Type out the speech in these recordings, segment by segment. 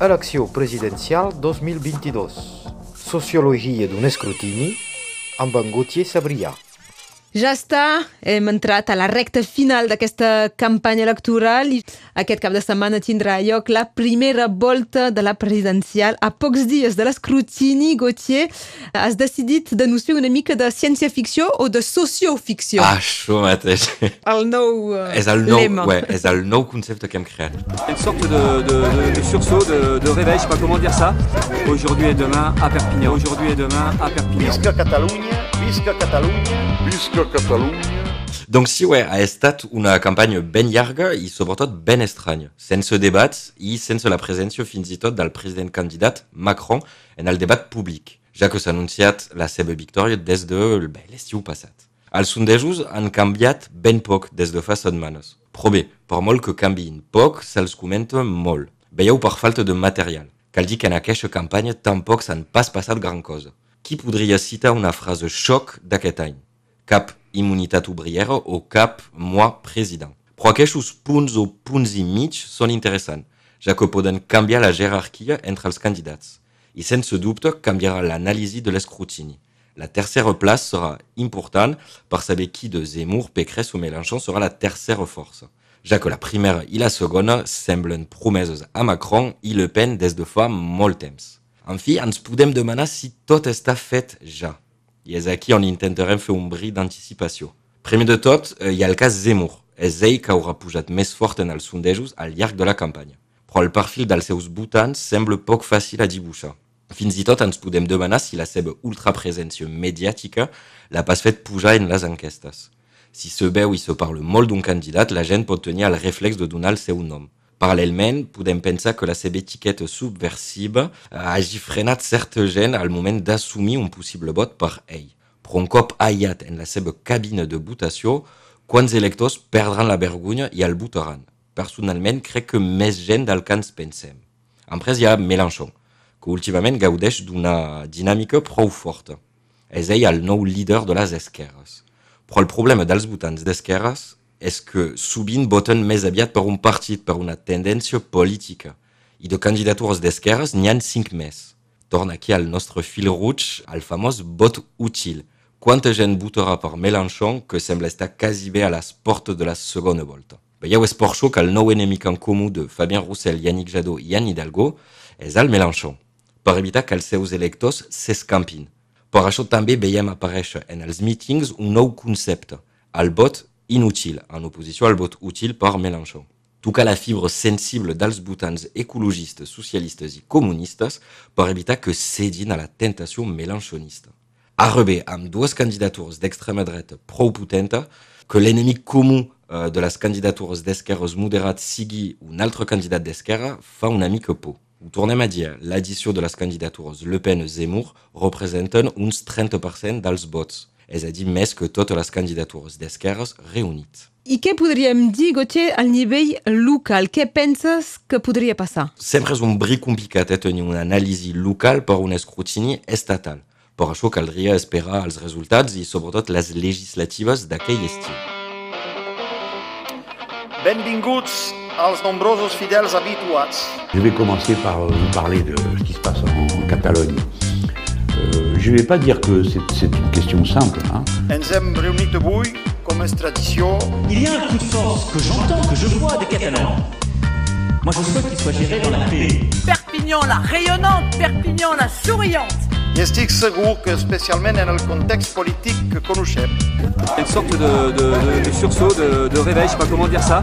elecció presidencial 2022. Sociologia d'un escrutini amb en Gauthier Sabrià. Ja està, hem entrat a la recta final d'aquesta campanya electoral i aquest cap de setmana tindrà lloc la primera volta de la presidencial. A pocs dies de l'escrutini, Gauthier, has decidit d'anunciar una mica de ciència-ficció o de socioficció? Ah, això mateix. El nou uh, és el nou, lema. ouais, és el nou concepte que hem creat. Une sorte de, de, de- de sursaut, de, de réveil, je sais pas comment dire ça. Aujourd'hui et demain à Perpignan. Aujourd'hui et demain à Perpignan. Visca Catalunya, visca Catalunya. Visca Catalunya! Donc si ouais, ha estat una campanya ben llarga i sobretot ben estranya, sense debats i sense la presència fins i tot del president candidat Macron en el debat públic, ja que s'ha la seva victòria des de bé, l'estiu passat. Els sondejos han canviat ben poc des de fa setmanes. Però bé, per molt que canviïn poc, se'ls comenta molt. Veieu per falta de material. Cal dir que en aquesta campanya tampoc s'han pas passat gran cosa. Qui podria citar una frase xoc d'aquest any? cap immunitat obriera o cap moi president. Però aquests punts o punts i mig són interessants, ja que poden la jerarquia entre els candidats. I sense dubte canviarà l'anàlisi de l'escrutini. La tercera place serà important per saber qui de Zemmour, Pécresse o Mélenchon serà la tercera força, ja que la primera i la segona semblen promeses a Macron i Le Pen des de fa molt temps. En fi, ens podem demanar si tot està fet ja. I és aquí on intentarem un bri d'anticipació. Primer de tot, eh, hi ha el cas Zemmour. És ell que haurà pujat més fort en els sondejos al llarg de la campanya. Però el perfil dels seus votants sembla poc fàcil a dibuixar. Fins i tot ens podem demanar si la seva ultrapresència mediàtica l'ha pas fet pujar en les enquestes. Si se veu i se parla molt d'un candidat, la gent pot tenir el reflex de donar el seu nom. Paral·lelment, podem pensar que la seva etiqueta subversiva eh, hagi frenat certa gent al moment d'assumir un possible vot per ell. Però un cop aïllat en la seva cabina de votació, quants electors perdran la vergonya i el votaran? Personalment, crec que més gent del que ens pensem. Après, hi ha Mélenchon, que últimament gaudeix d'una dinàmica prou forta. És ell el nou líder de les esquerres. Però el problema dels votants d'esquerres és que sovint voten més aviat per un partit, per una tendència política. I de candidatures d'esquerres n'hi han cinc més. Torna aquí al nostre fil rouge, al famós vot útil. Quanta gent votarà per Mélenchon que sembla estar quasi bé a les portes de la segona volta? Veieu, és per això que el nou enemic en comú de Fabien Roussel, Yannick Jadot i Anne Hidalgo és el Mélenchon, per evitar que els seus electors s'escampin. Per això també veiem aparèixer en els mítings un nou concepte, el vot inútil, en oposició al vot útil per Mélenchon. Tocar la fibra sensible dels votants ecologistes, socialistes i comunistes per evitar que cedin a la tentació melanchonista. Ara bé, amb dues candidatures d'extrema dreta prou potenta, que l'enemic comú eh, de les candidatures d'esquerres moderats sigui un altre candidat d'esquerra fa una mica por. Ho tornem a dir, l'addició de les candidatures Le Pen-Zemmour representen uns 30% dels és a dir, més que totes les candidatures d'esquerres reunit. I què podríem dir, Gauthier, al nivell local? Què penses que podria passar? Sempre és un bri complicat eh, tenir una anàlisi local per un escrutini estatal. Per això caldria esperar els resultats i sobretot les legislatives d'aquell estiu. Benvinguts als nombrosos fidels habituats. Je vais commencer par vous parler de ce qui se passe en Catalogne. Je ne vais pas dire que c'est une question simple. hein. Il y a un coup de force que j'entends, que je vois des Catalans. Moi, je souhaite qu'il soit géré dans la paix. Perpignan la rayonnante, Perpignan la souriante. estic segur que especialment en el context polític que coneixem, Une sorte de, de, de- de sursaut, de, de réveil, je sais pas comment dire ça.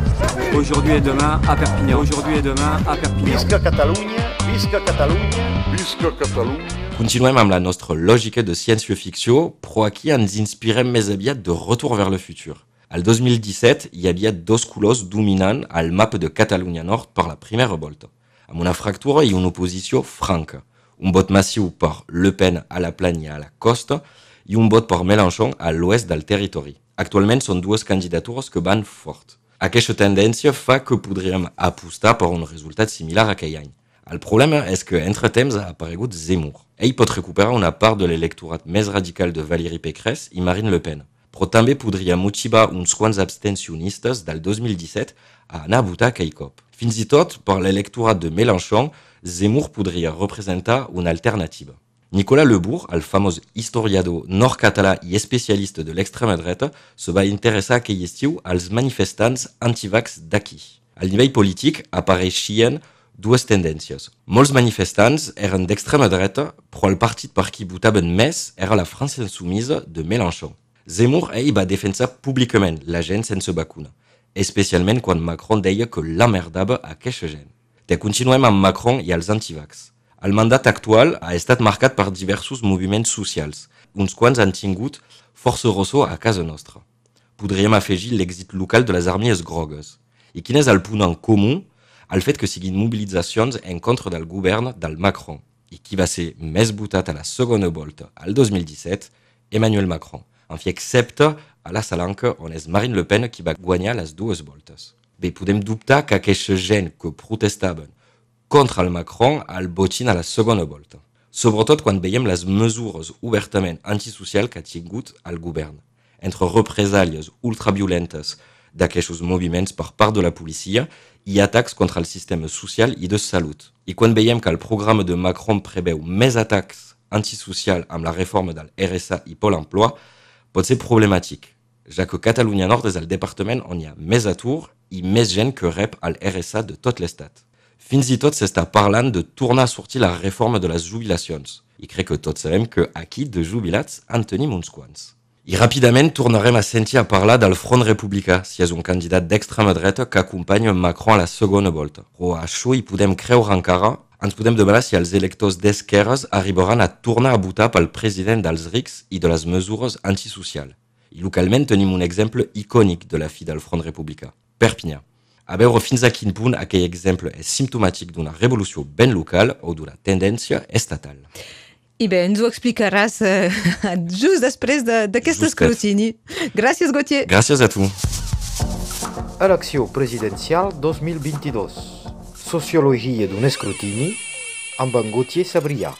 Aujourd'hui et demain à Perpignan. Aujourd'hui et demain à Perpignan. visca Catalunya, visca Catalunya. Visca Catalunya! Continuem amb la nostra lògica de ciència-ficció, però aquí ens inspirem més aviat de Retour vers le futur. Al 2017, hi havia dos colors dominant al mapa de Catalunya Nord per la primera volta, amb una fractura i una oposició franca. Un vot massiu per Le Pen a la plana i a la costa i un vot per Mélenchon a l'oest del territori. Actualment són dues candidatures que van fort. Aquesta tendència fa que podríem apostar per un resultat similar aquell any. El problema és que, entre temps, ha aparegut Zemmour? Ell pot recuperar una part de l'electorat més radical de Valérie Pécresse i Marine Le Pen. però també podria motivar uns quants abstencionistes del 2017 a anar a votar aquell cop. Fins i tot, per l'electorat de Mélenchon, Zemmour podria representar una alternativa. Nicolas Lebourg, el famós historiador nord-català i especialista de l'extrema dreta, se va interessar aquell estiu als manifestants antivax d'aquí. Al nivell polític apareixien dues tendències. Molts manifestants eren d'extrema dreta, però el partit per qui votaven més era la França Insumisa de Mélenchon. Zemmour, ell, va defensar públicament la gent sense vacuna, especialment quan Macron deia que l'emmerdava aquesta gent. De continuem amb Macron i els antivax. El mandat actual ha estat marcat per diversos moviments socials. Uns quants han tingut força a casa nostra. Podríem l'èxit local de les armies grogues. I quin és el punt en comú? El fet que siguin mobilitzacions en contra del govern del Macron. I qui va ser més votat a la segona volta, al 2017? Emmanuel Macron. En fi, excepte a la Salanca, on és Marine Le Pen qui va guanyar les dues voltes. Bé, podem dubtar que aquesta gent que protestaven contra el Macron al botin a la segona volta. Sobretot quan veiem les mesures obertament antisocials que ha tingut el govern. Entre represàlies ultraviolentes d'aquests moviments per part de la policia i atacs contra el sistema social i de salut. I quan veiem que el programa de Macron preveu més atacs antisocials amb la reforma del RSA i Pol Emploi, pot ser problemàtic, ja que Catalunya Nord és el departament on hi ha més atur i més gent que rep el RSA de tot l'estat. Fins i tot s'està parlant de tornar a sortir la reforma de les jubilacions. I crec que tots sabem que aquí de jubilats en tenim uns. I ràpidament tornarem a sentir a parlar del Front Republicà, si és un candidat d'extrema dreta que acompanya Macron a la segona volta. Però a això hi podem creure encara, ens podem demanar si els electors d'esquerres arribaran a tornar a votar pel president dels rics i de les mesures antisocials. I localment tenim un exemple icònic de la fi del Front Republicà, Perpinyà. A veure fins a quin punt aquell exemple és simptomàtic d'una revolució ben local o d'una tendència estatal. I bé, ens ho explicaràs eh, just després d'aquest de, escrutini. Gràcies, Gauthier. Gràcies a tu. Elecció presidencial 2022. Sociologia d'un escrutini amb en Gauthier Sabrià.